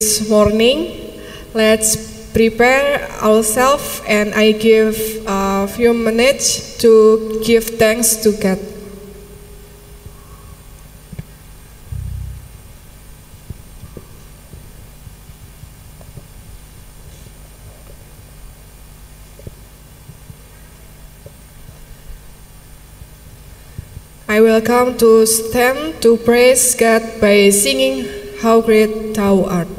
this morning. Let's prepare ourselves, and I give a few minutes to give thanks to God. I will come to stand to praise God by singing How Great Thou Art.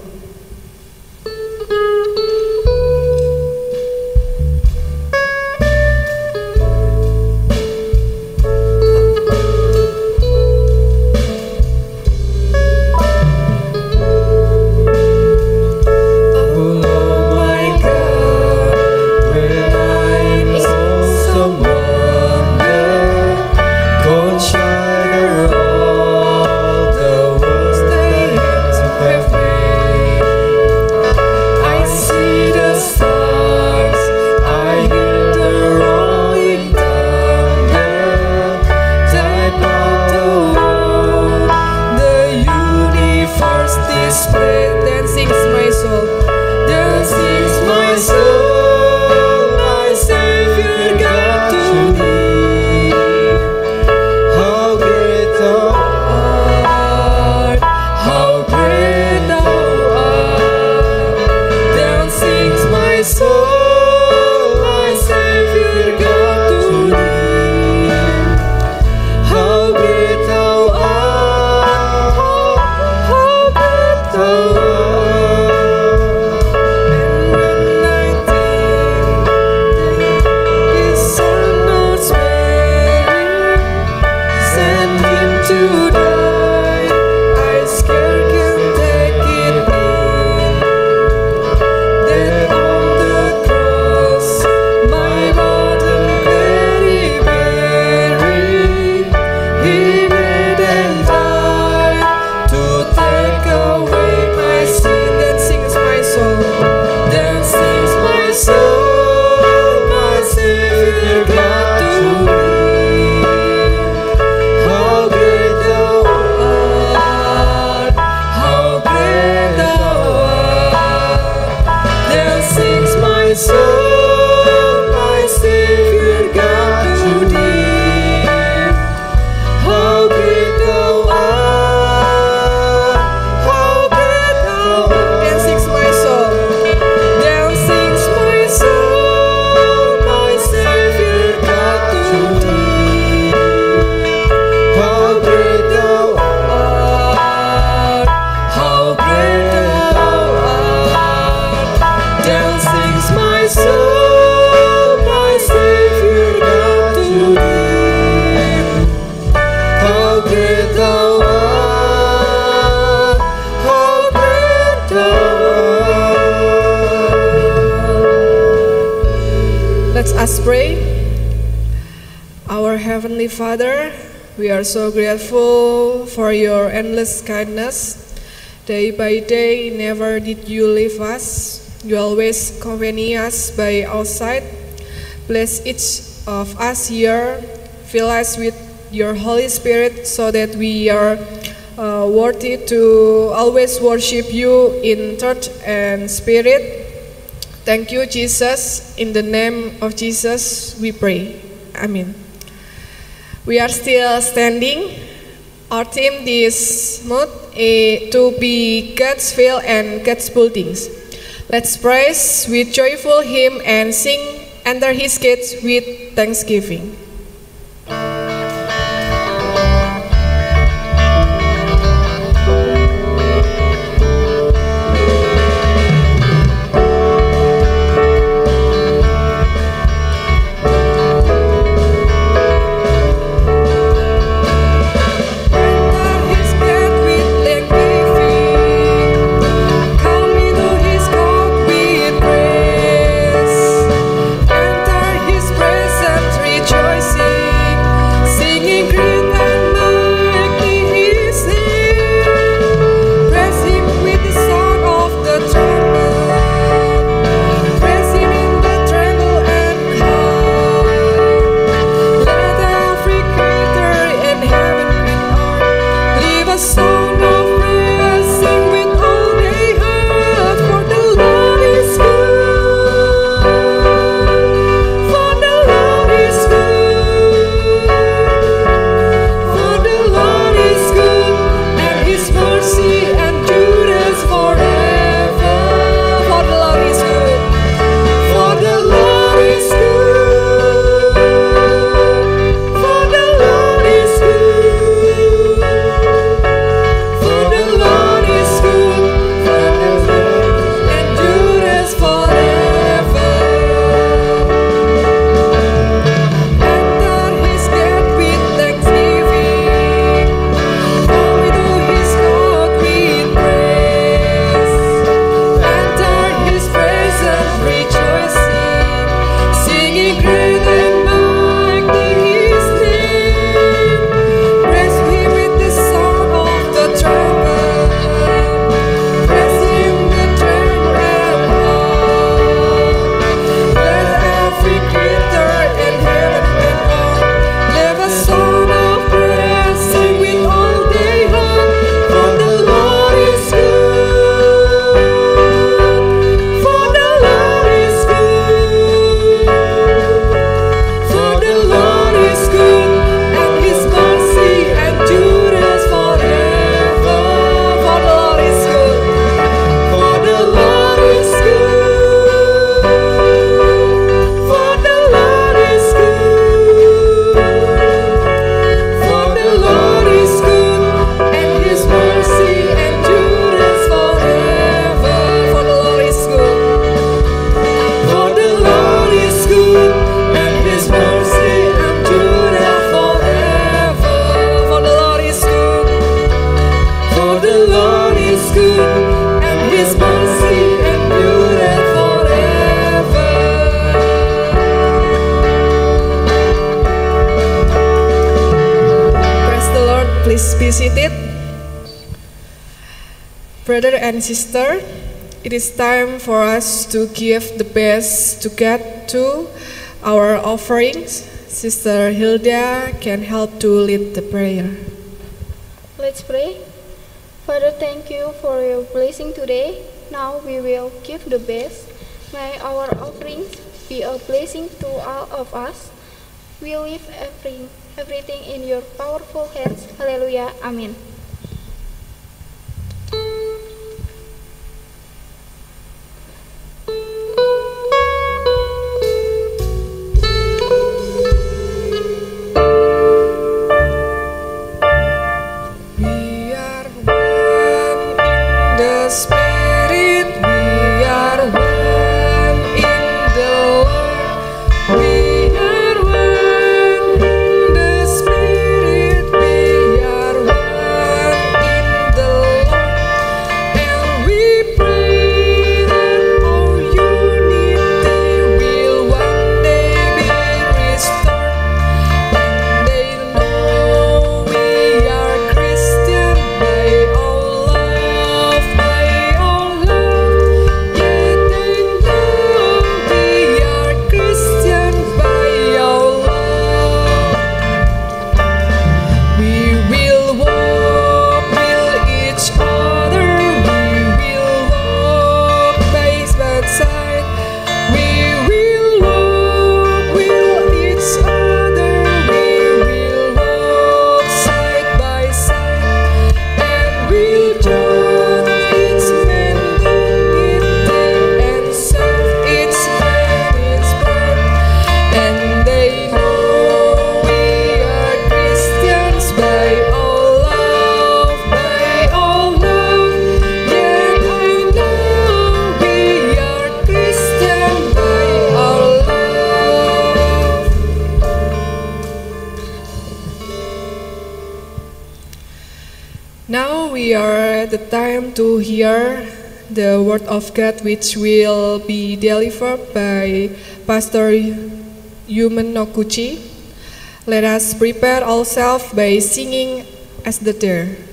Are so grateful for your endless kindness. Day by day, never did you leave us. You always accompany us by our side. Bless each of us here. Fill us with your Holy Spirit so that we are uh, worthy to always worship you in truth and spirit. Thank you, Jesus. In the name of Jesus, we pray. Amen. We are still standing. Our team this month is to be God's will and God's buildings. Let's praise with joyful hymn and sing under his gates with thanksgiving. Is time for us to give the best to get to our offerings. Sister Hilda can help to lead the prayer. Let's pray. Father, thank you for your blessing today. Now we will give the best. May our offerings be a blessing to all of us. We leave every, everything in your powerful hands. Hallelujah. Amen. Of God which will be delivered by Pastor Yumen Noguchi. Let us prepare ourselves by singing as the deer.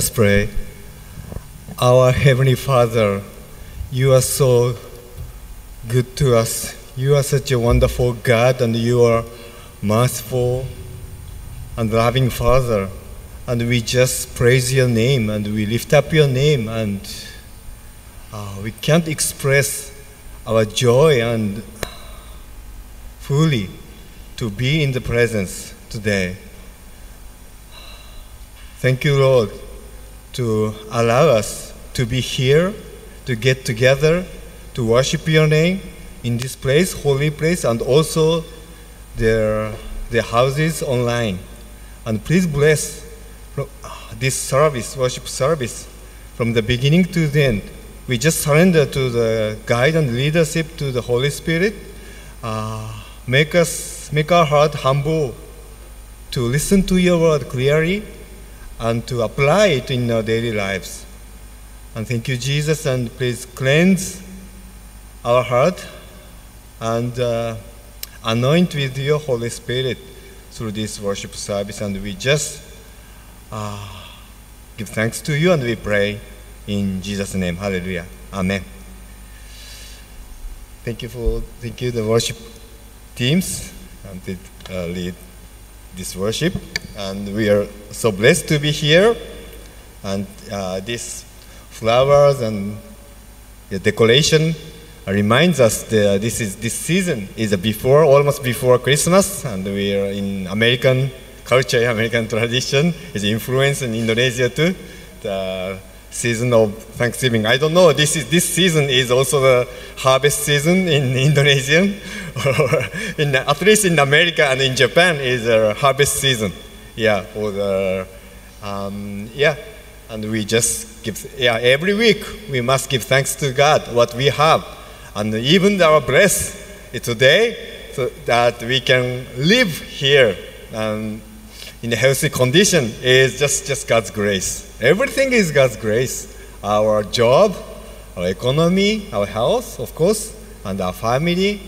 Us pray. Our Heavenly Father, you are so good to us. You are such a wonderful God, and you are merciful and loving Father. And we just praise your name and we lift up your name, and uh, we can't express our joy and fully to be in the presence today. Thank you, Lord, to allow us to be here, to get together, to worship your name in this place, holy place, and also their, their houses online. And please bless this service, worship service, from the beginning to the end. We just surrender to the guide and leadership to the Holy Spirit. Uh, make us, make our heart humble to listen to your word clearly and to apply it in our daily lives. And thank you, Jesus, and please cleanse our heart and uh, anoint with your Holy Spirit through this worship service. And we just uh, give thanks to you and we pray in Jesus' name. Hallelujah. Amen. Thank you for thank you the worship teams and the uh, lead this worship, and we are so blessed to be here. And uh, these flowers and the decoration reminds us that this is this season is before almost before Christmas, and we are in American culture, American tradition is influenced in Indonesia too. The season of Thanksgiving. I don't know. This is this season is also the harvest season in Indonesia, in at least in America and in Japan is a harvest season. Yeah, or the um, yeah, and we just give yeah every week we must give thanks to God what we have, and even our breath today so that we can live here and in a healthy condition is just, just God's grace. Everything is God's grace. Our job, our economy, our health, of course, and our family,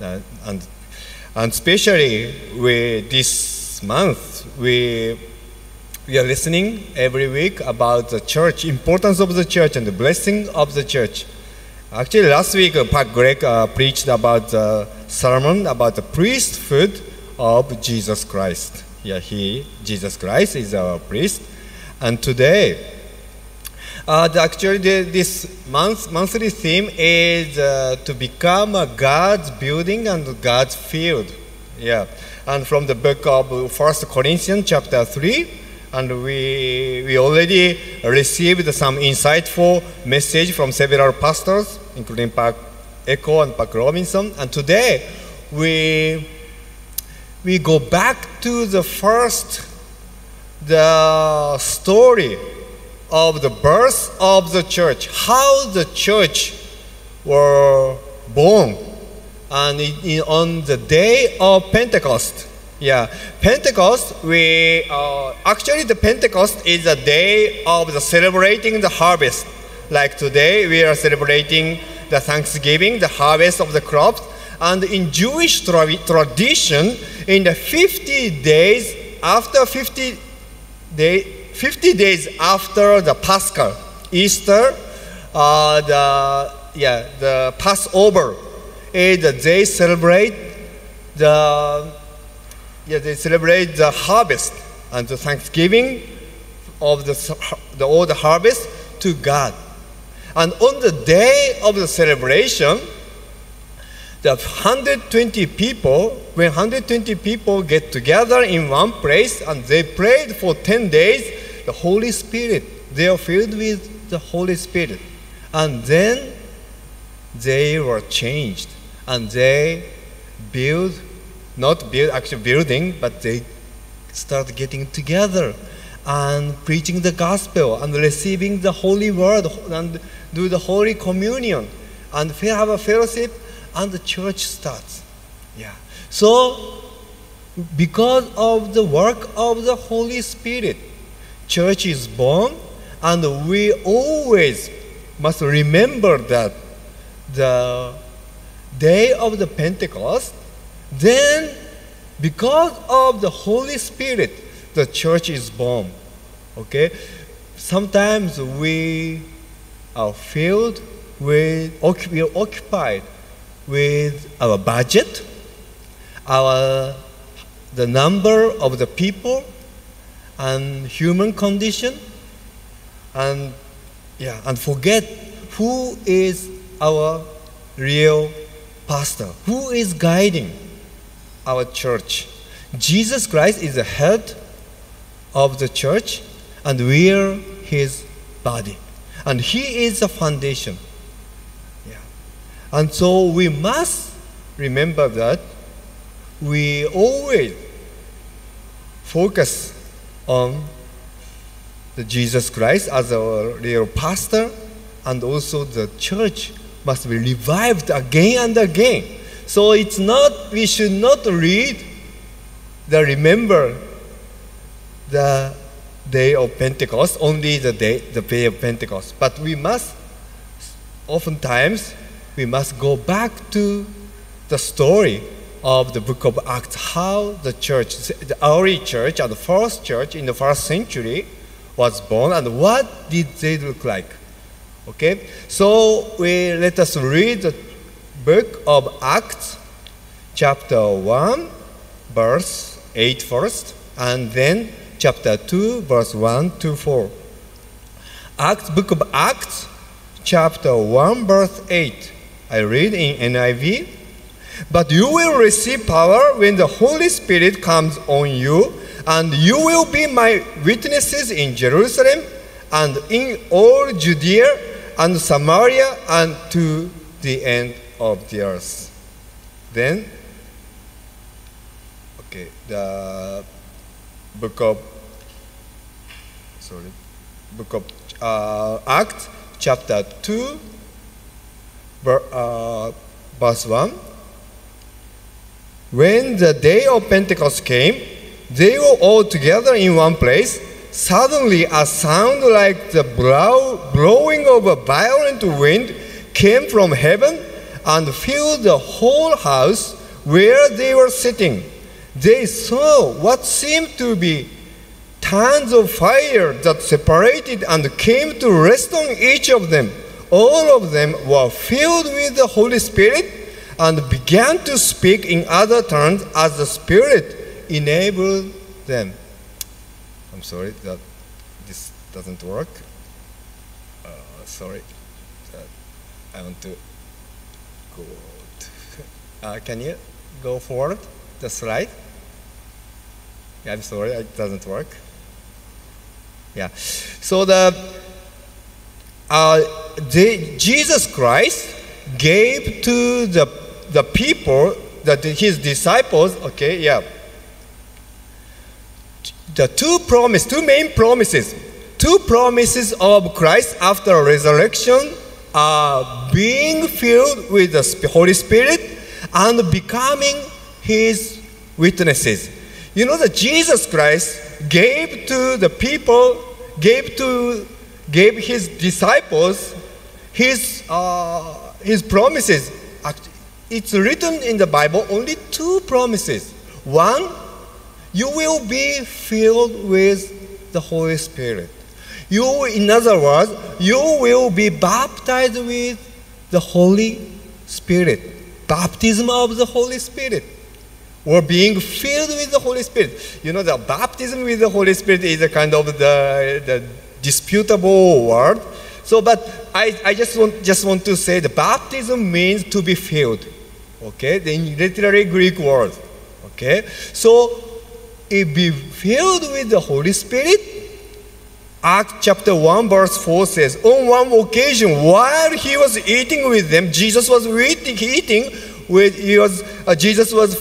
and, and especially we, this month, we, we are listening every week about the church, importance of the church and the blessing of the church. Actually, last week, uh, Pak Greg uh, preached about the sermon about the priesthood of Jesus Christ. Yeah, he, Jesus Christ, is our priest. And today, uh, the, actually, the, this month, monthly theme is uh, to become a God's building and God's field. Yeah, and from the book of First Corinthians, chapter three, and we we already received some insightful message from several pastors, including Pak Eko and Pak Robinson. And today, we we go back to the first the story of the birth of the church how the church were born. And on the day of pentecost yeah pentecost we uh, actually the pentecost is a day of the celebrating the harvest. Like today we are celebrating the thanksgiving the harvest of the crops and in jewish tra- tradition in the 50 days after 50 day, 50 days after the Paschal, Easter, uh, the yeah the Passover, is they celebrate the yeah they celebrate the harvest and the Thanksgiving of the the the harvest to God, and on the day of the celebration the 120 people, when 120 people get together in one place and they prayed for 10 days, the Holy Spirit, they are filled with the Holy Spirit. And then they were changed and they build, not build, actually building, but they start getting together and preaching the gospel and receiving the holy word and do the holy communion and have a fellowship and the church starts. Yeah. So, because of the work of the Holy Spirit, church is born, and we always must remember that the day of the Pentecost, then because of the Holy Spirit, the church is born. Okay? sometimes we are filled with, we are occupied with our budget, our, the number of the people, and human condition, and yeah, and forget who is our real pastor, who is guiding our church. Jesus Christ is the head of the church, and we are his body. And he is the foundation. And so we must remember that we always focus on the Jesus Christ as our real pastor, and also the church must be revived again and again. So it's not, we should not read the remember the day of Pentecost, only the day, the day of Pentecost. But we must, oftentimes, we must go back to the story of the book of Acts, how the church, the early church, and the first church in the first century was born, and what did they look like? Okay, so we let us read the book of Acts, chapter 1, verse 8 first, and then chapter 2, verse 1 to 4. Acts, book of Acts, chapter 1, verse 8. I read in NIV. But you will receive power when the Holy Spirit comes on you, and you will be my witnesses in Jerusalem and in all Judea and Samaria and to the end of the earth. Then, okay, the book of sorry, book of uh, Acts, chapter two, ver, uh, Uh, verse one. When the day of Pentecost came, they were all together in one place. Suddenly, a sound like the blow, blowing of a violent wind came from heaven and filled the whole house where they were sitting. They saw what seemed to be tongues of fire that separated and came to rest on each of them. All of them were filled with the Holy Spirit and began to speak in other tongues as the Spirit enabled them. I'm sorry that this doesn't work. Uh, sorry. I want to go. To, uh, can you go forward the slide? Yeah, I'm sorry, it doesn't work. Yeah. So the uh, Jesus Christ gave to the the people that his disciples. Okay, yeah. The two promise, two main promises, two promises of Christ after resurrection are being filled with the Holy Spirit and becoming his witnesses. You know that Jesus Christ gave to the people, gave to gave his disciples his uh, his promises. It's written in the Bible only two promises. One, you will be filled with the Holy Spirit. You, in other words, you will be baptized with the Holy Spirit. Baptism of the Holy Spirit. Or being filled with the Holy Spirit. You know, the baptism with the Holy Spirit is a kind of the, the disputable word. So, but I, I just, want, just want to say the baptism means to be filled. Okay? The literary Greek word. Okay? So, it be filled with the Holy Spirit. Acts chapter 1, verse 4 says, On one occasion, while he was eating with them, Jesus was eating, eating with, he was, uh, Jesus was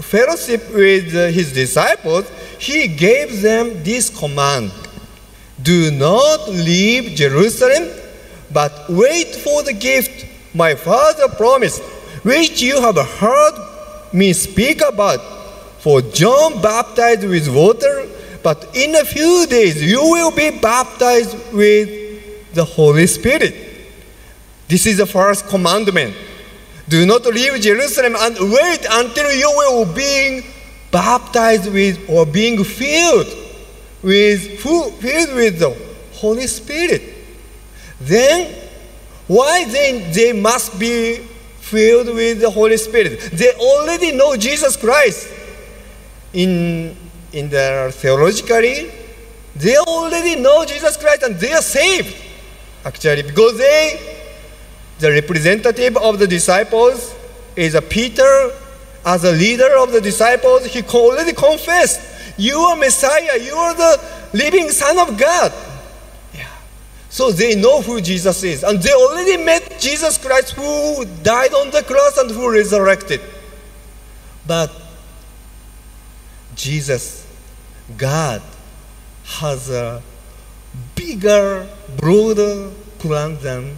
fellowship with uh, his disciples, he gave them this command Do not leave Jerusalem, but wait for the gift my Father promised, which you have heard me speak about. For John baptized with water, but in a few days you will be baptized with the Holy Spirit. This is the first commandment. Do not leave Jerusalem and wait until you will be baptized with or being filled with who filled with the Holy Spirit. Then why then they must be filled with the Holy Spirit? They already know Jesus Christ. In, in their theologically, they already know Jesus Christ and they are saved. Actually, because they, the representative of the disciples is a Peter as a leader of the disciples, he already confessed, You are Messiah, you are the living Son of God. Yeah. So they know who Jesus is. And they already met Jesus Christ who died on the cross and who resurrected. But Jesus, God, has a bigger, broader plan than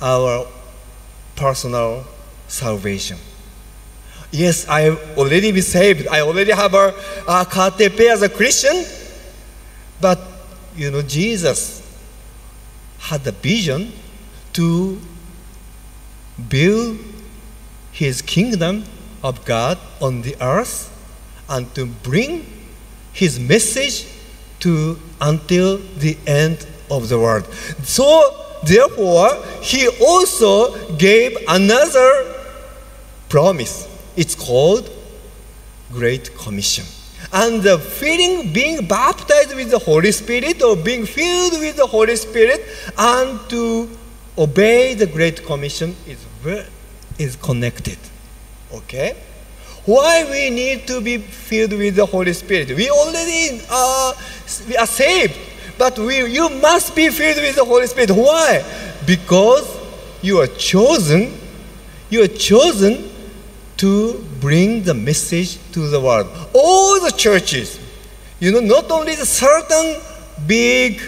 our personal salvation. Yes, I already be saved. I already have a, a KTP as a Christian. But, you know, Jesus had the vision to build his kingdom of God on the earth and to bring his message to until the end of the world. So therefore he also gave another promise. It's called Great Commission. And the feeling being baptized with the Holy Spirit or being filled with the Holy Spirit and to obey the Great Commission is, is connected. Okay? Why we need to be filled with the Holy Spirit? We already uh, we are saved, but we, you must be filled with the Holy Spirit. Why? Because you are chosen. You are chosen to bring the message to the world. All the churches, you know, not only the certain big,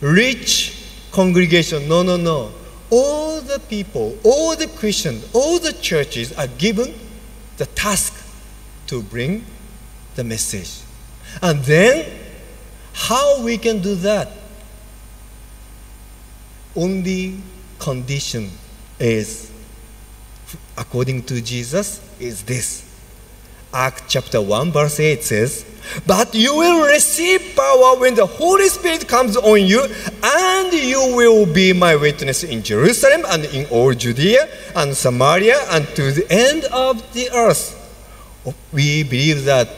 rich congregation. No, no, no. All the people, all the Christians, all the churches are given the task to bring the message. And then, how we can do that? Only condition is, according to Jesus, is this. Act chapter 1, verse 8 says, But you will receive power when the Holy Spirit comes on you, and you will be my witness in Jerusalem and in all Judea and Samaria and to the end of the earth. We believe that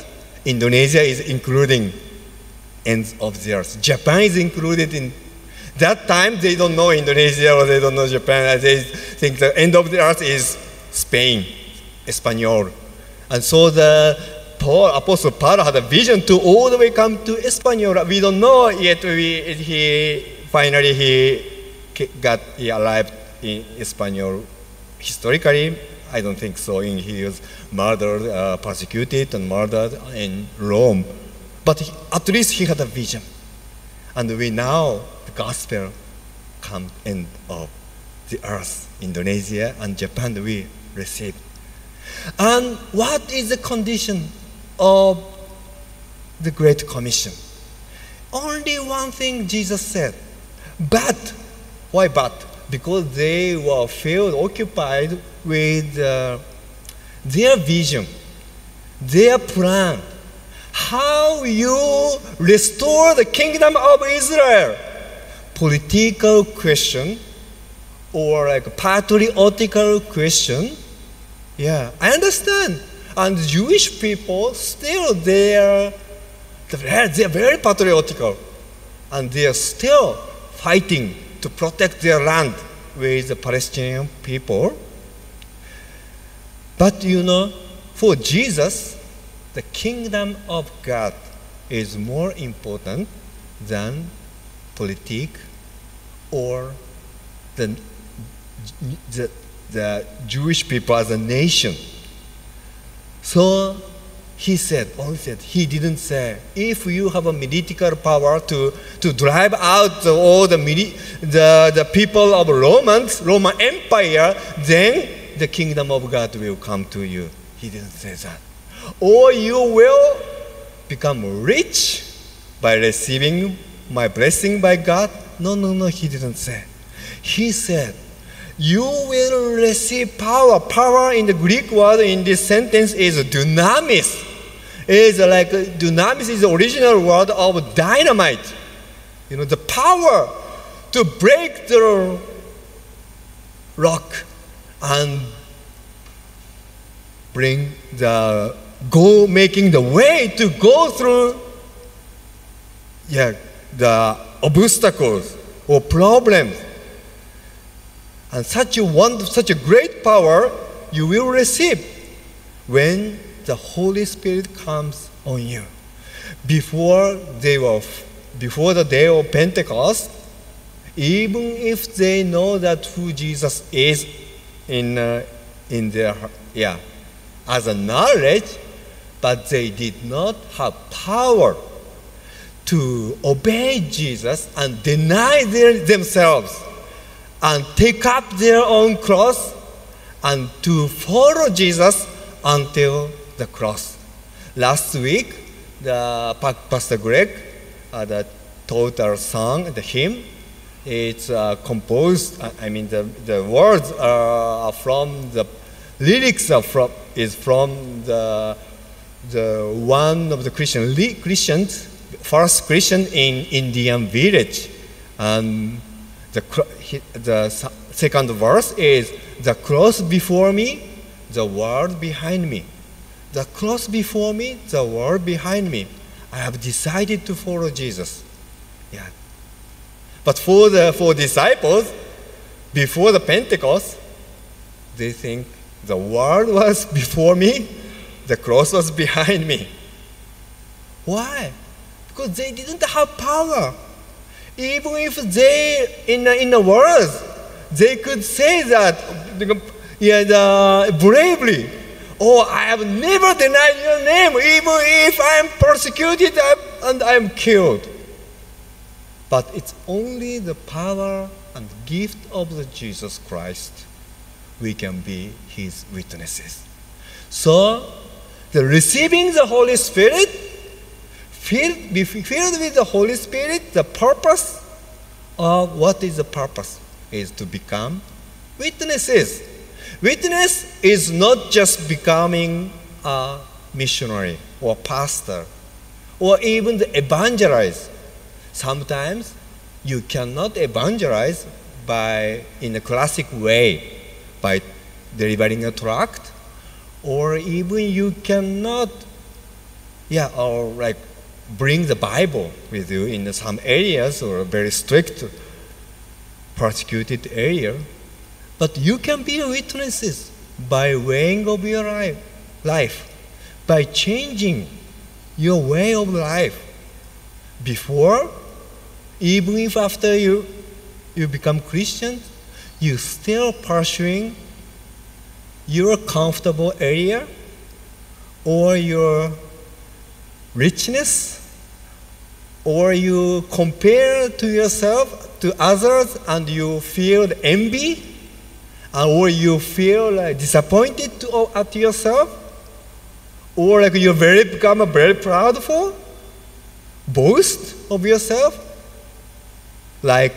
Indonesia is including ends of the earth. Japan is included in that time they don't know Indonesia or they don't know Japan. They think the end of the earth is Spain, Espanol. And so the Paul, Apostle Paul had a vision to all the way come to Espanol. We don't know yet. We, he finally he got he arrived in Espanol. Historically, I don't think so. In he was murdered, uh, persecuted, and murdered in Rome. But he, at least he had a vision, and we now gospel come end of the earth, Indonesia and Japan. We receive and what is the condition of the Great Commission? Only one thing Jesus said. But, why but? Because they were filled, occupied with uh, their vision, their plan. How you restore the kingdom of Israel. Political question or like patriotical question yeah, I understand. And Jewish people still they are they are very patriotical, and they are still fighting to protect their land with the Palestinian people. But you know, for Jesus, the kingdom of God is more important than politics or the, the the Jewish people as a nation. So he said, oh, only said, he didn't say, if you have a military power to, to drive out all the, the, the people of Romans, Roman Empire, then the kingdom of God will come to you. He didn't say that. Or you will become rich by receiving my blessing by God. No, no, no, he didn't say. He said, you will receive power. Power in the Greek word in this sentence is dunamis. Is like dunamis is the original word of dynamite. you know, the power to break the rock and bring the go making the way to go through yeah the obstacles or problems and such a wonderful, such a great power you will receive when the Holy Spirit comes on you. Before they were, before the day of Pentecost, even if they know that who Jesus is in, uh, in their, yeah, as a knowledge, but they did not have power to obey Jesus and deny their, themselves and take up their own cross and to follow Jesus until the cross. Last week, the Pastor Greg uh, the, taught our song, the hymn. It's uh, composed, I mean, the, the words are from the lyrics are from, is from the, the one of the Christian, Christians, first Christian in Indian village. And the, the second verse is the cross before me, the world behind me. The cross before me, the world behind me. I have decided to follow Jesus. Yeah. But for the for disciples, before the Pentecost, they think the world was before me, the cross was behind me. Why? Because they didn't have power. Even if they, in, in the world, they could say that yeah, the, bravely. Oh, I have never denied your name, even if I am persecuted and I am killed. But it's only the power and gift of the Jesus Christ we can be his witnesses. So, the receiving the Holy Spirit, filled, be filled with the Holy Spirit, the purpose of what is the purpose? Is to become witnesses. Witness is not just becoming a missionary or pastor or even the evangelize. Sometimes you cannot evangelize by in a classic way by delivering a tract, or even you cannot, yeah, or like bring the Bible with you in some areas or a very strict persecuted area. But you can be witnesses by weighing of your life, life, by changing your way of life. Before, even if after you, you become Christian, you still pursuing your comfortable area or your richness or you compare to yourself to others and you feel envy or you feel like disappointed to, at yourself or like you're very become very proud proudful boast of yourself like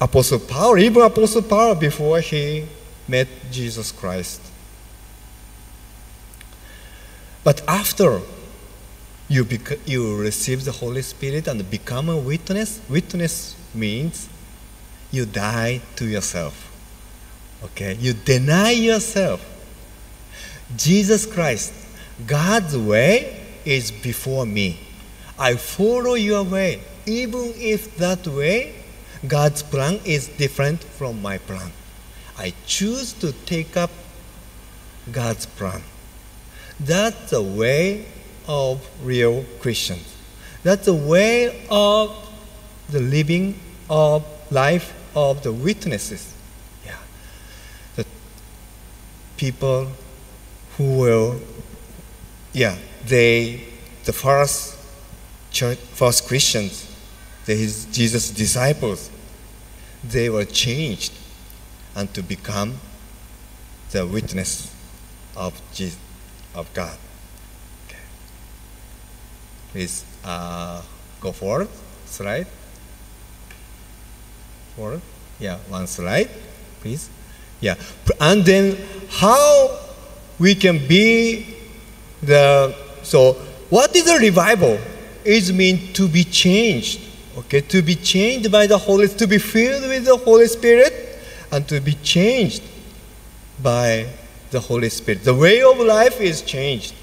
Apostle Paul, even Apostle Paul before he met Jesus Christ. But after you, bec- you receive the Holy Spirit and become a witness, witness means you die to yourself. Okay? You deny yourself. Jesus Christ, God's way is before me. I follow your way, even if that way God's plan is different from my plan. I choose to take up God's plan. That's the way of real Christians. That's the way of the living of life of the witnesses. Yeah. The people who will, yeah, they, the first church, first Christians, they his Jesus' disciples, they were changed and to become the witness of Jesus, of God. Please uh, go forward, slide. Forward. Yeah, one slide, please. Yeah, and then how we can be the so what is a revival? It means to be changed Okay, to be changed by the Holy, to be filled with the Holy Spirit, and to be changed by the Holy Spirit. The way of life is changed.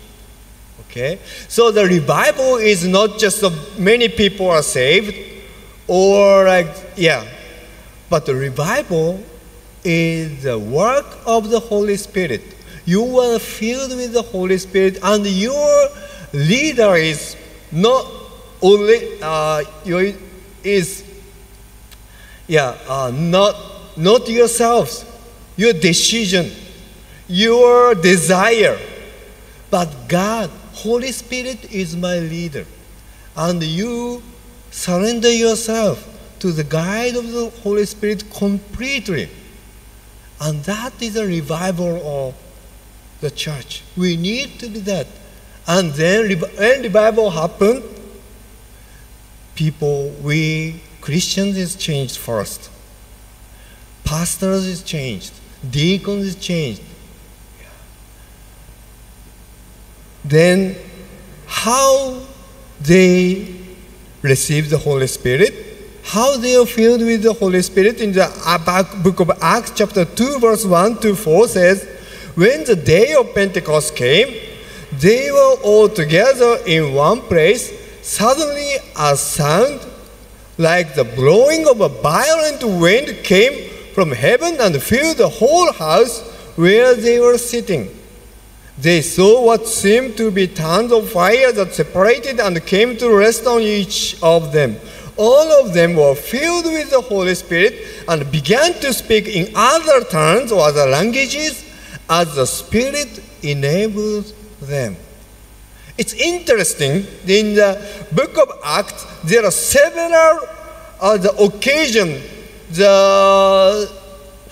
Okay, so the revival is not just the many people are saved, or like yeah, but the revival is the work of the Holy Spirit. You are filled with the Holy Spirit, and your leader is not only uh, your, is yeah uh, not not yourselves, your decision, your desire, but God, Holy Spirit is my leader, and you surrender yourself to the guide of the Holy Spirit completely. And that is a revival of the church. We need to do that. And then when revival happened, people, we Christians is changed first. Pastors is changed. Deacons is changed. Then how they receive the Holy Spirit, how they are filled with the Holy Spirit in the book of Acts chapter 2 verse 1 to 4 says, when the day of Pentecost came, they were all together in one place. Suddenly a sound like the blowing of a violent wind came from heaven and filled the whole house where they were sitting. They saw what seemed to be tongues of fire that separated and came to rest on each of them. All of them were filled with the Holy Spirit and began to speak in other tongues or other languages as the Spirit enabled them. It's interesting, in the book of Acts, there are several uh, the occasion the,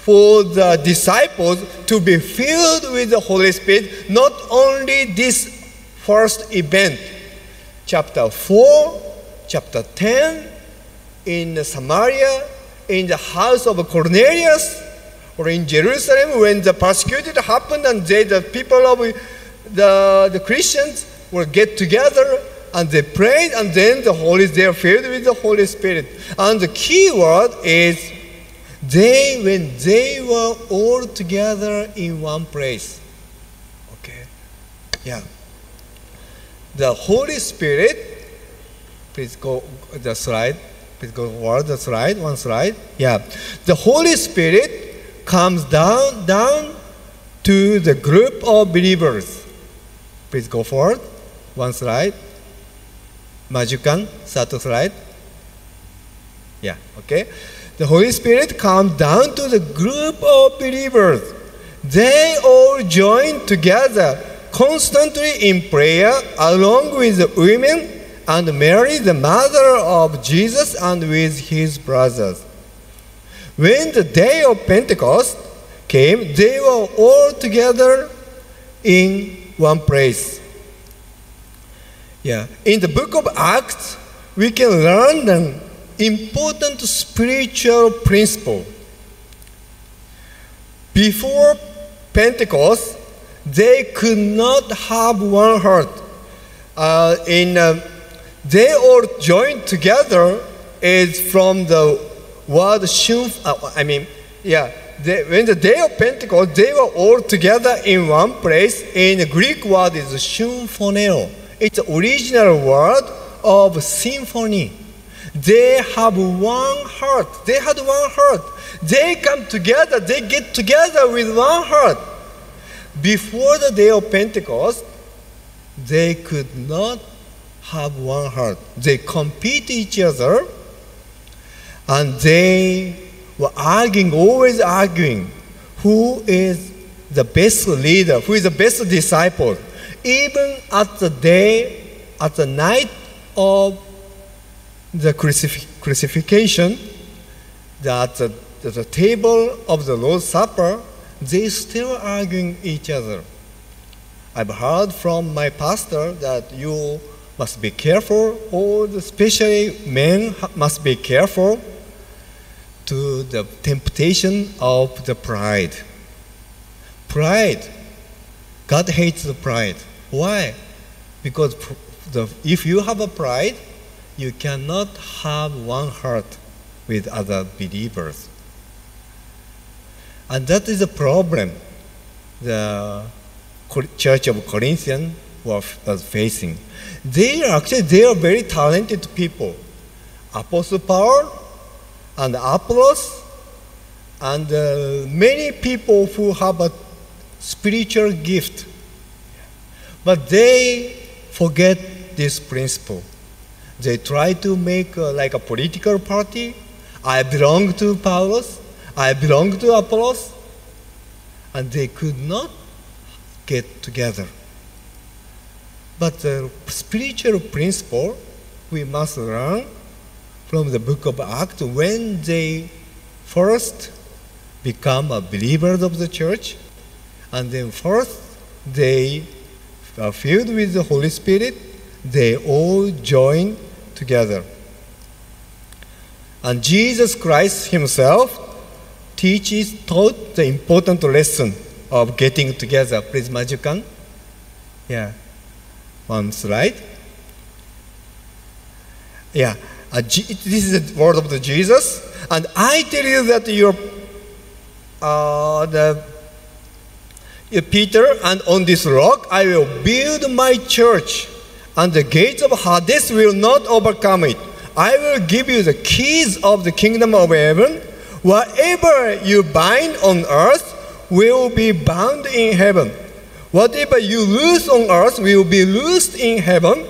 for the disciples to be filled with the Holy Spirit, not only this first event, chapter 4, chapter 10, in Samaria, in the house of Cornelius, or in Jerusalem when the persecution happened and they, the people of the, the Christians will get together and they prayed and then the Holy they are filled with the Holy Spirit. And the key word is they when they were all together in one place. Okay. Yeah. The Holy Spirit, please go the slide. Please go forward the slide, one slide. Yeah. The Holy Spirit comes down down to the group of believers. Please go forward. One slide. Majukan, satu slide. Yeah, okay. The Holy Spirit comes down to the group of believers. They all join together constantly in prayer along with the women and Mary, the mother of Jesus, and with his brothers. When the day of Pentecost came, they were all together in one place. Yeah. In the book of Acts, we can learn important spiritual principle. Before Pentecost, they could not have one heart. Uh, in, uh, they all joined together is from the word shun, uh, I mean, yeah, they, when the day of Pentecost, they were all together in one place. In the Greek word is symphoneo. It's the original word of symphony. They have one heart. They had one heart. They come together. They get together with one heart. Before the day of Pentecost, they could not have one heart. They compete each other, and they were arguing, always arguing, who is the best leader, who is the best disciple. Even at the day, at the night of the crucif- crucifixion, that the, the table of the Lord's Supper, they still arguing each other. I've heard from my pastor that you must be careful, or especially men must be careful to the temptation of the pride. Pride. God hates the pride. Why? Because the, if you have a pride, you cannot have one heart with other believers. And that is a problem the Church of Corinthians was facing. They are actually they are very talented people. Apostle Paul and Apollos and uh, many people who have a spiritual gift. But they forget this principle. They try to make uh, like a political party. I belong to Paulus. I belong to Apollos. And they could not get together. But the spiritual principle we must learn from the book of Acts when they first become a believers of the church and then first they are filled with the Holy Spirit, they all join together. And Jesus Christ Himself teaches, taught the important lesson of getting together. Please, Majukan. Yeah. One slide. Yeah. This is the word of the Jesus. And I tell you that your uh, the uh, Peter, and on this rock I will build my church, and the gates of Hades will not overcome it. I will give you the keys of the kingdom of heaven. Whatever you bind on earth will be bound in heaven. Whatever you loose on earth will be loosed in heaven.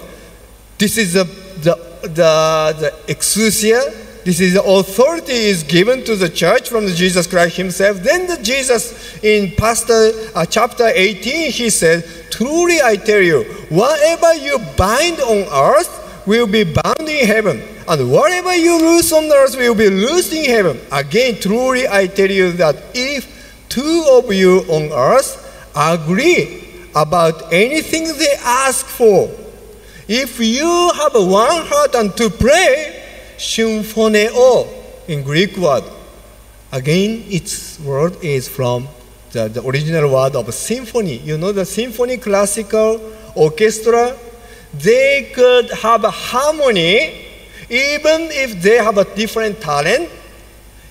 This is the, the, the, the exousia. This is authority is given to the church from Jesus Christ himself. Then the Jesus in Pastor uh, chapter 18, he said, Truly I tell you, whatever you bind on earth will be bound in heaven. And whatever you loose on earth will be loosed in heaven. Again, truly I tell you that if two of you on earth agree about anything they ask for, if you have one heart and to pray, symphoneo in Greek word. Again, its word is from the, the original word of symphony. You know the symphony classical orchestra? They could have a harmony even if they have a different talent.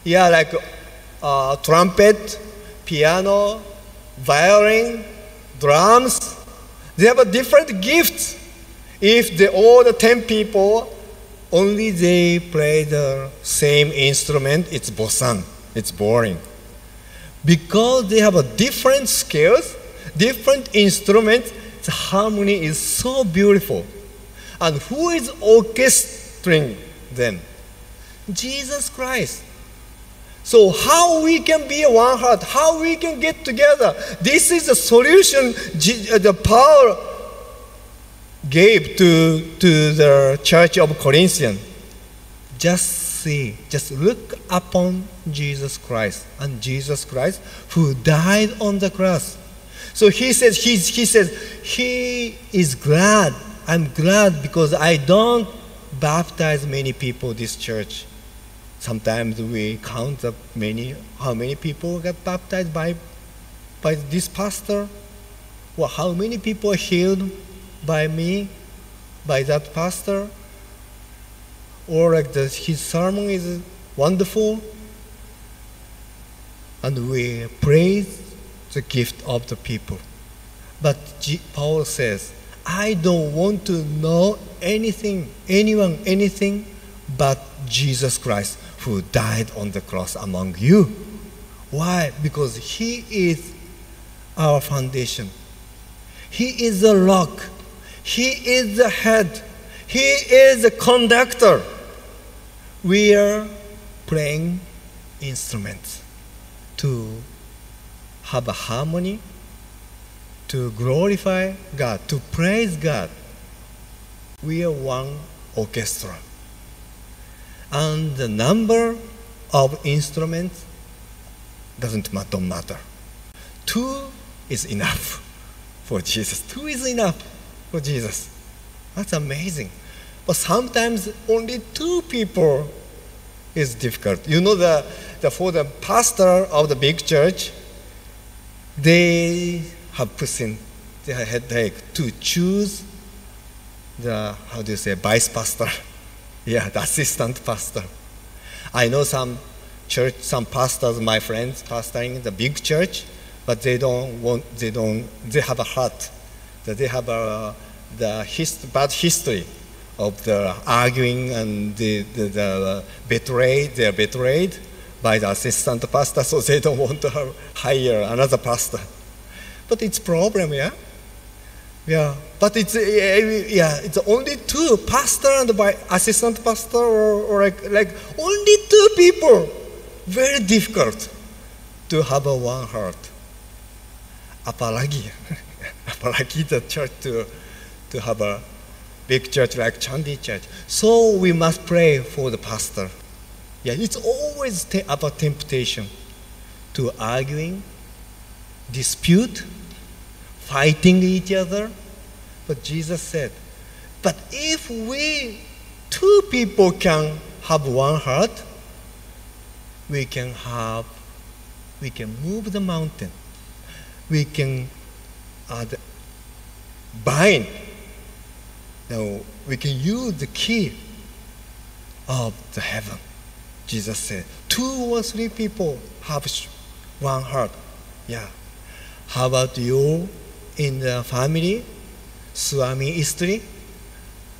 Yeah, like uh, trumpet, piano, violin, drums. They have a different gift. If the, all the 10 people only they play the same instrument, it's bosan. It's boring. Because they have a different skills, different instruments, the harmony is so beautiful. And who is orchestrating them? Jesus Christ. So how we can be one heart, how we can get together. This is the solution uh, the Paul gave to, to the church of Corinthians. Just see, just look upon Jesus Christ and Jesus Christ who died on the cross. So he says, he's, he says, he is glad. I'm glad because I don't baptize many people this church. Sometimes we count up many, how many people got baptized by, by this pastor. Well, how many people are healed by me, by that pastor, or like the, his sermon is wonderful, and we praise the gift of the people. But G- Paul says, I don't want to know anything, anyone, anything but Jesus Christ who died on the cross among you. Why? Because he is our foundation. He is the rock. He is the head. He is the conductor. We are playing instruments to have a harmony, to glorify God, to praise God. We are one orchestra. And the number of instruments doesn't matter. Two is enough for Jesus. Two is enough for Jesus. That's amazing. But sometimes only two people is difficult. You know the, the for the pastor of the big church, they have put in their headache to choose the how do you say vice pastor. Yeah, the assistant pastor. I know some church, some pastors, my friends, pastoring the big church, but they don't want, they don't, they have a heart. That they have a, the hist- bad history of the arguing and the, the, the betrayed, they're betrayed by the assistant pastor, so they don't want to hire another pastor. But it's problem, yeah? Yeah, but it's eh, eh, yeah, it's only two, pastor and by assistant pastor, or, or like, like only two people. Very difficult to have a one heart. Apalagi, apalagi the church to, to have a big church like Chandi Church. So we must pray for the pastor. Yeah, it's always te- about temptation to arguing, dispute, fighting each other. But Jesus said, but if we two people can have one heart, we can have, we can move the mountain. We can uh, bind. Now we can use the key of the heaven. Jesus said, two or three people have one heart. Yeah. How about you in the family? Swami Istri?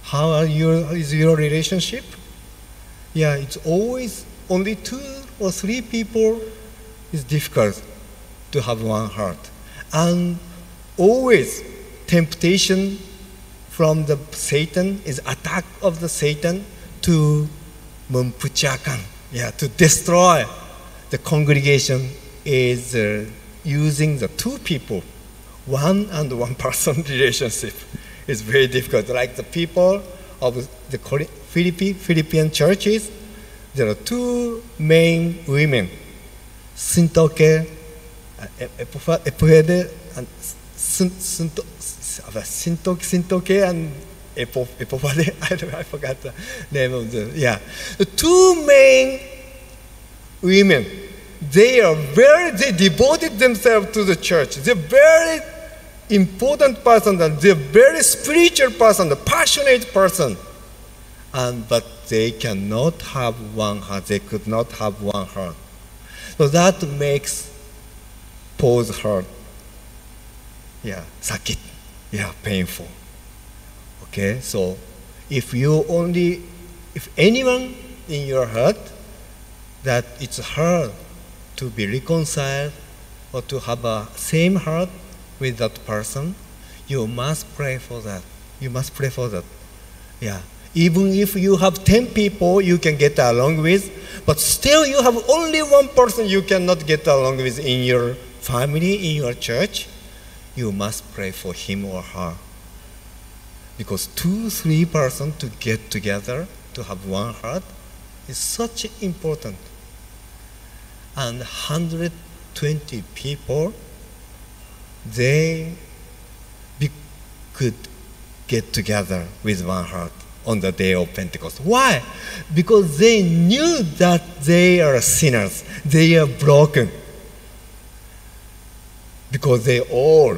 How are your, is your relationship? Yeah, it's always only two or three people is difficult to have one heart. And always temptation from the Satan is attack of the Satan to mempucakan, yeah, to destroy the congregation is uh, using the two people, one and one person relationship is very difficult. Like the people of the Philippi, Philippine churches, there are two main women, Sintoke, uh, And Sin- Sinto- Sintoke, and Epo- Epophade. I, don't- I forgot the name of the, yeah. The two main women, they are very, they devoted themselves to the church. They're very important person and they're very spiritual person, the passionate person. And, but they cannot have one heart. They could not have one heart. So that makes Paul's heart, yeah, sakit, yeah, painful. Okay, so if you only, if anyone in your heart that it's hard to be reconciled or to have a same heart with that person, you must pray for that. You must pray for that. Yeah. Even if you have 10 people you can get along with, but still you have only one person you cannot get along with in your family, in your church, you must pray for him or her. Because two, three persons to get together to have one heart is such important. And 120 people, they be, could get together with one heart on the day of Pentecost. Why? Because they knew that they are sinners, they are broken. Because they all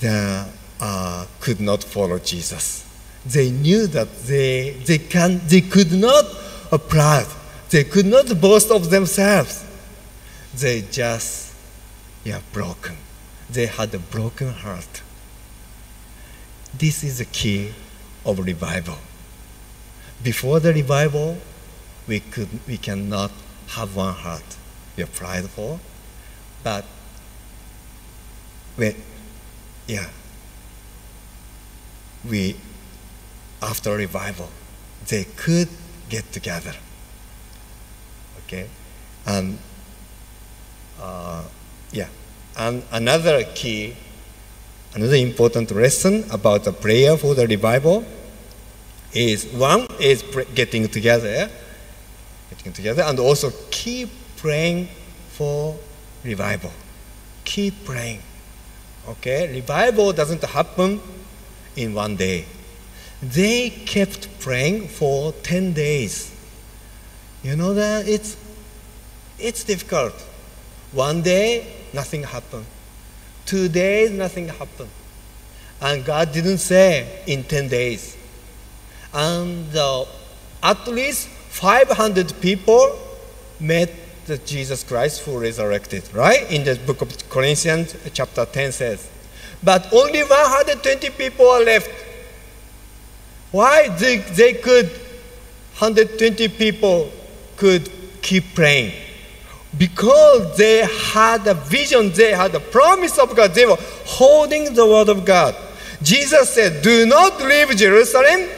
the, uh, could not follow Jesus. They knew that they, they, can, they could not apply, they could not boast of themselves. They just, yeah, broken. They had a broken heart. This is the key of revival. Before the revival, we, could, we cannot have one heart. We are prideful, but when, yeah, we, after revival, they could get together. Okay? And, uh, yeah. And another key, another important lesson about the prayer for the revival is one is getting together, getting together, and also keep praying for revival. Keep praying. Okay? Revival doesn't happen in one day. They kept praying for 10 days. You know that it's it's difficult. One day nothing happened. Two days nothing happened. And God didn't say in 10 days. And the at least 500 people met the Jesus Christ who resurrected, right? In the book of Corinthians, chapter 10 says. But only 120 people are left. Why they, they could, 120 people could keep praying? Because they had a vision, they had a promise of God, they were holding the word of God. Jesus said, Do not leave Jerusalem,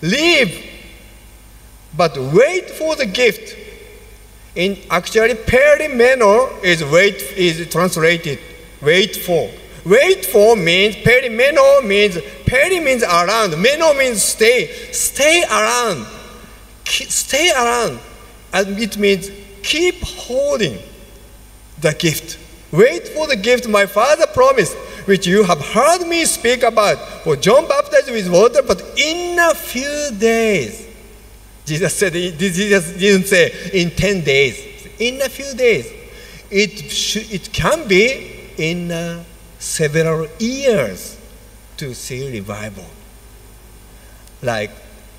leave, but wait for the gift. In actually, perimeno is wait is translated wait for. Wait for means perimeno means peri means around. Meno means stay. Stay around. Stay around. And it means keep holding the gift. Wait for the gift my father promised, which you have heard me speak about. For John baptized with water, but in a few days. Jesus said, Jesus didn't say in 10 days, in a few days. It, it can be in uh, several years to see revival. Like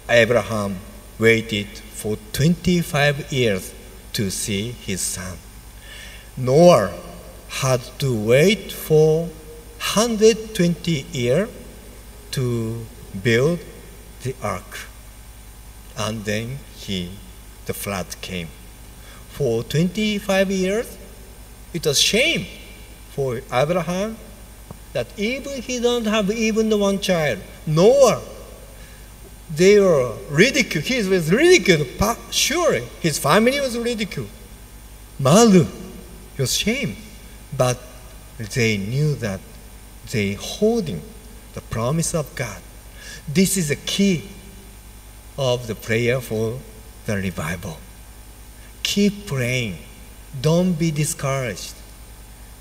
Abraham waited for 25 years to see his son. Noah had to wait for 120 years to build the ark. And then he, the flood came. For 25 years, it was shame for Abraham that even he don't have even the one child. Noah, they were ridiculed. He was ridiculed. Pa- Sure, his family was ridiculed. Malu, it was shame. But they knew that they holding the promise of God. This is the key of the prayer for the revival. Keep praying. Don't be discouraged.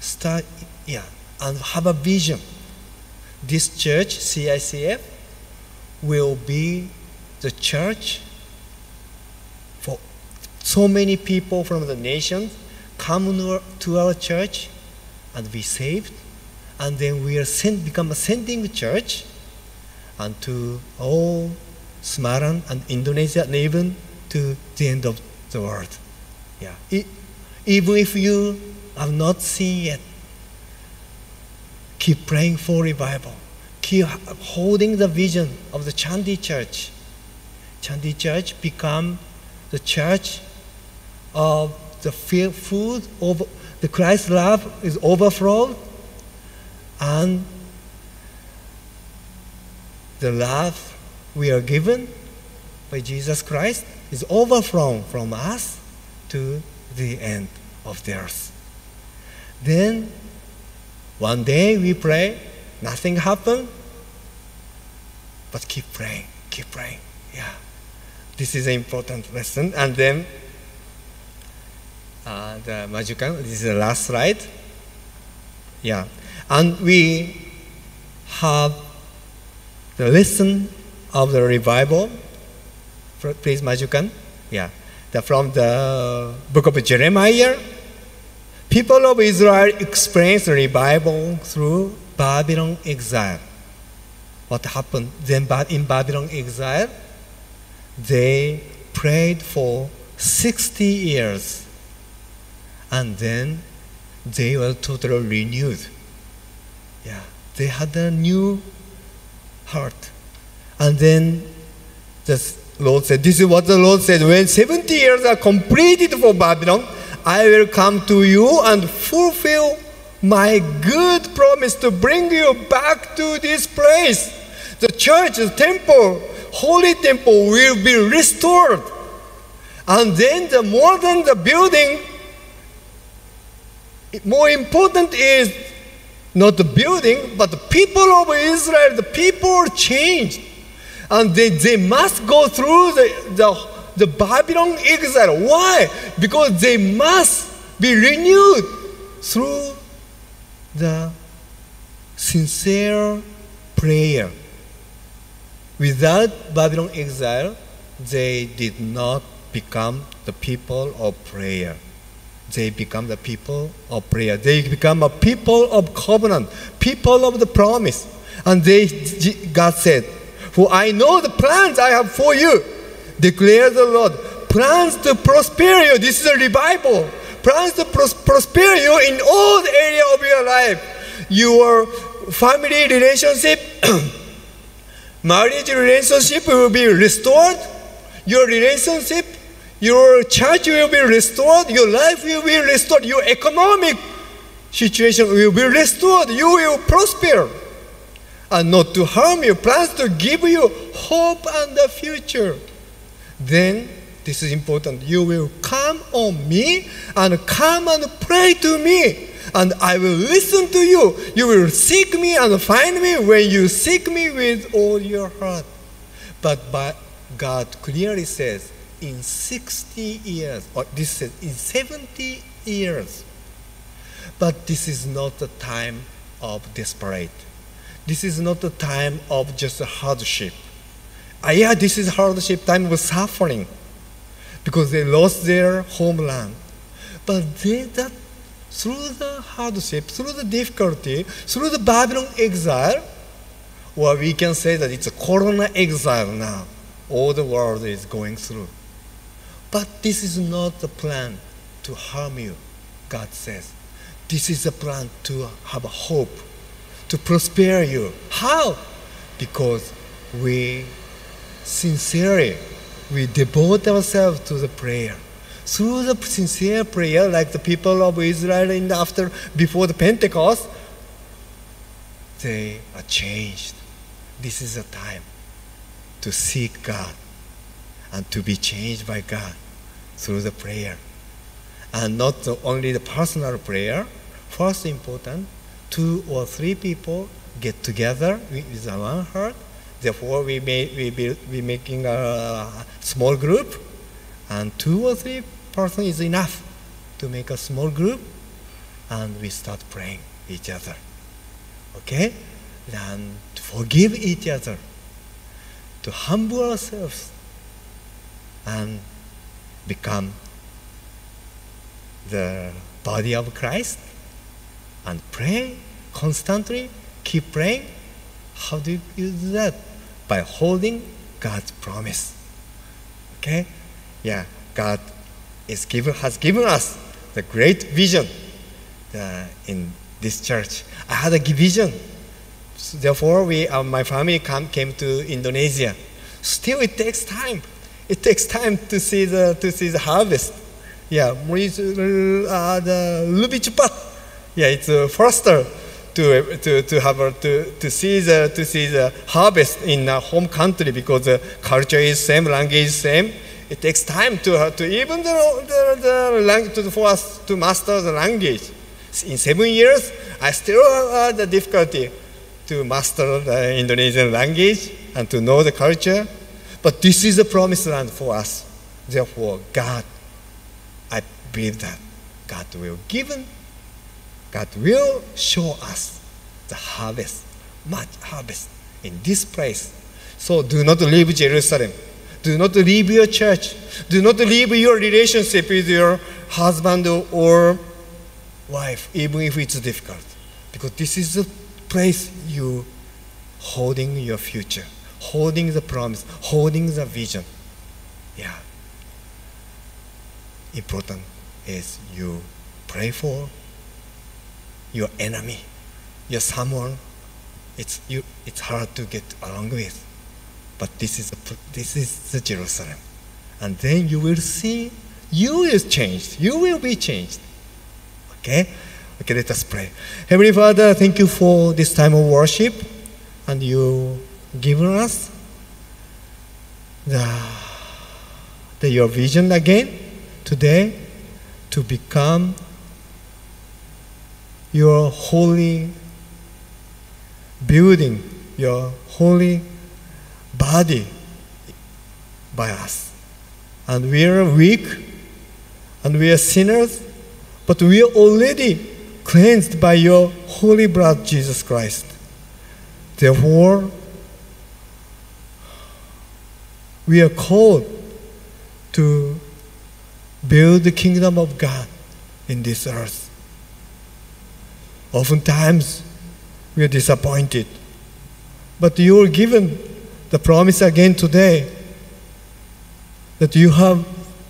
Start, yeah, and have a vision. This church, CICF, will be the church for so many people from the nations come to our- church and be saved, and then we are sent, become a sending church, and to all Semarang and Indonesia, and even to the end of the world. Yeah. Even if you have not seen yet, keep praying for revival. Keep holding the vision of the Chandi Church. Chandi Church become the church of the food of the Christ love is overflowed and the love we are given by Jesus Christ is overflown from us to the end of the earth. Then one day we pray, nothing happened, but keep praying, keep praying. Yeah. This is an important lesson. And then uh, the Majukan, this is the last slide. Yeah. And we have the lesson of the revival. Please, Majukan. Yeah. The, from the book of Jeremiah. People of Israel experienced revival through Babylon exile. What happened then in Babylon exile? They prayed for 60 years and then they were totally renewed. Yeah, they had a new heart. And then the Lord said, This is what the Lord said when 70 years are completed for Babylon, I will come to you and fulfill my good promise to bring you back to this place. The church, the temple, holy temple will be restored. And then the more than the building, more important is not the building, but the people of Israel, the people changed. And they, they must go through the, the, the Babylon exile. Why? Because they must be renewed through the sincere prayer. Without Babylon exile, they did not become the people of prayer. They become the people of prayer. They become a people of covenant, people of the promise. And they, God said, For I know the plans I have for you. declares the Lord. Plans to prosper you. This is a revival. Plans to pros- prosper you in all the area of your life. Your family relationship, marriage relationship will be restored. Your relationship, your church will be restored. Your life will be restored. Your economic situation will be restored. You will prosper. And not to harm you, plans to give you hope and the future. Then, this is important. You will come on me and come and pray to me, and I will listen to you. You will seek me and find me when you seek me with all your heart. But by God clearly says, in 60 years, or this says in 70 years. But this is not the time of desperate. This is not a time of just hardship. Ah, yeah, this is hardship, time of suffering, because they lost their homeland. But they, that, through the hardship, through the difficulty, through the Babylon exile, or we can say that it's a corona exile now, all the world is going through. But this is not the plan to harm you, God says. This is a plan to have a hope, to prosper you. How? Because we sincerely, we devote ourselves to the prayer. Through the sincere prayer, like the people of Israel in the after, before the Pentecost, they are changed. This is a time to seek God and to be changed by God through the prayer. And not only the personal prayer, first important, two or three people get together with one heart. Therefore, we may we be we making a small group, and two or three person is enough to make a small group, and we start praying each other. Okay, then to forgive each other, to humble ourselves, and become the body of Christ and pray constantly, keep praying. How do you do that? By holding God's promise. Okay? Yeah, God is given, has given us the great vision uh, in this church. I had a vision. So therefore, we, uh, my family come, came to Indonesia. Still, it takes time. It takes time to see the, to see the harvest. Yeah, uh, the cepat. Yeah, it's uh, faster to, to, to have a, to, to see the to see the harvest in a home country because the culture is same, language is same. It takes time to uh, to even the the, the language to, for us to master the language. In seven years, I still have the difficulty to master the Indonesian language and to know the culture. But this is a promised land for us. Therefore, God, I believe that God will give God will show us the harvest, much harvest in this place. So do not leave Jerusalem. Do not leave your church. Do not leave your relationship with your husband or wife, even if it's difficult. Because this is the place you holding your future, holding the promise, holding the vision. Yeah. Important is you pray for your enemy, your someone it's, you, it's hard to get along with. But this is, this is the Jerusalem. And then you will see you will change. You will be changed. Okay? Okay, let us pray. Heavenly Father, thank you for this time of worship and you given us the, the your vision again today to become your holy building, your holy body by us. And we are weak and we are sinners, but we are already cleansed by your holy blood, Jesus Christ. Therefore, we are called to build the kingdom of God in this earth. Oftentimes, we are disappointed. But you are given the promise again today that you have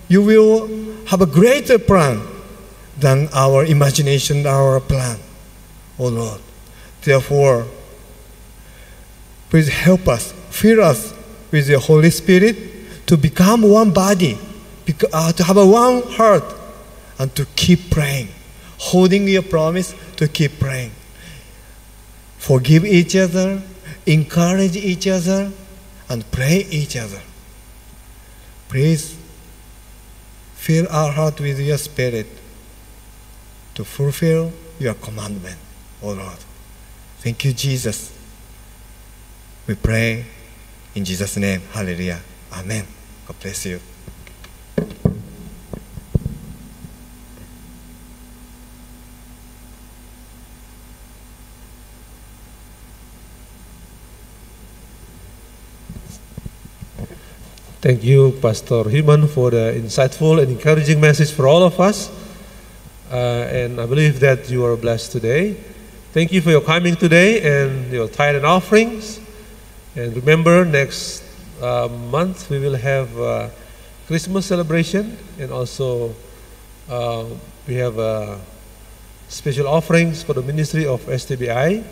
you will have a greater plan than our imagination, our plan, oh Lord. Therefore, please help us, fill us with your Holy Spirit to become one body, uh, to have a one heart, and to keep praying, holding your promise to keep praying. Forgive each other, encourage each other, and pray each other. Please fill our heart with your spirit to fulfill your commandment, O Lord. Thank you, Jesus. We pray in Jesus' name. Hallelujah. Amen. God bless you. Thank you, Pastor Himan, for the insightful and encouraging message for all of us. Uh, and I believe that you are blessed today. Thank you for your coming today and your tithe and offerings. And remember, next uh, month we will have uh, Christmas celebration and also uh, we have uh, special offerings for the ministry of STBI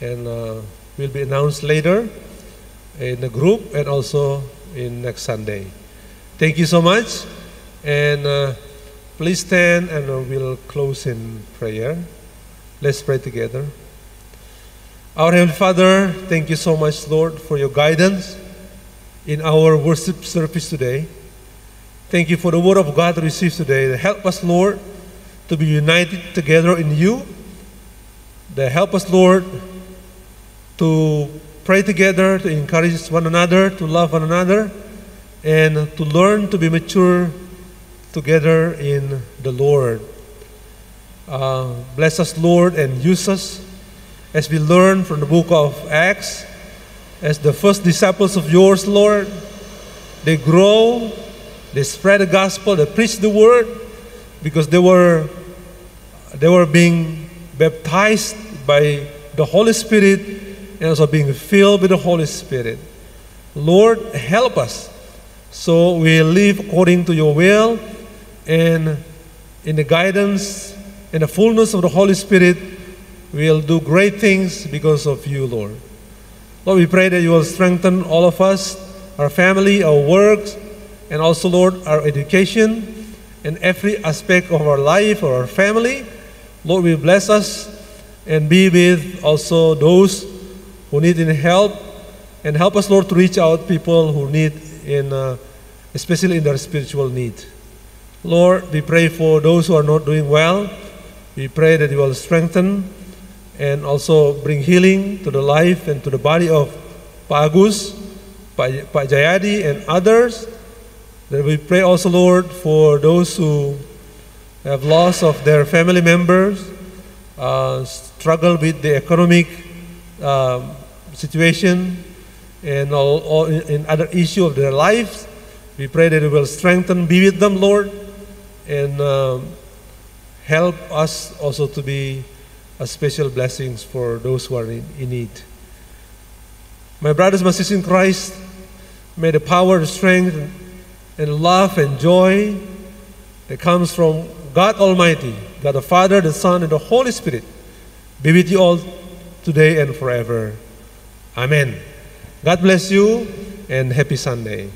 and uh, will be announced later in the group and also in next Sunday. Thank you so much. And uh, please stand and uh, we'll close in prayer. Let's pray together. Our Heavenly Father, thank you so much, Lord, for your guidance in our worship service today. Thank you for the word of God received today. Help us, Lord, to be united together in you. Help us, Lord, to pray together, to encourage one another, to love one another, and to learn to be mature together in the Lord. Uh, bless us, Lord, and use us as we learn from the book of Acts as the first disciples of yours, Lord. They grow, they spread the gospel, they preach the word because they were they were being baptized by the Holy Spirit and also being filled with the Holy Spirit. Lord, help us so we live according to your will and in the guidance and the fullness of the Holy Spirit, we'll do great things because of you, Lord. Lord, we pray that you will strengthen all of us, our family, our works, and also, Lord, our education and every aspect of our life or our family. Lord, we bless us and be with also those who need any help and help us, Lord, to reach out people who need in, uh, especially in their spiritual need. Lord, we pray for those who are not doing well. We pray that you will strengthen and also bring healing to the life and to the body of Pak Agus, Pak Pak Jayadi, and others. That we pray also, Lord, for those who have loss of their family members, uh, struggle with the economic um, situation, and all, all in, other issue of their lives. We pray that you will strengthen, be with them, Lord, and um, help us also to be a special blessings for those who are in, in need. My brothers and sisters in Christ, may the power, strength, and love and joy that comes from God Almighty, God the Father, the Son, and the Holy Spirit be with you all today and forever. Amen. God bless you and happy Sunday.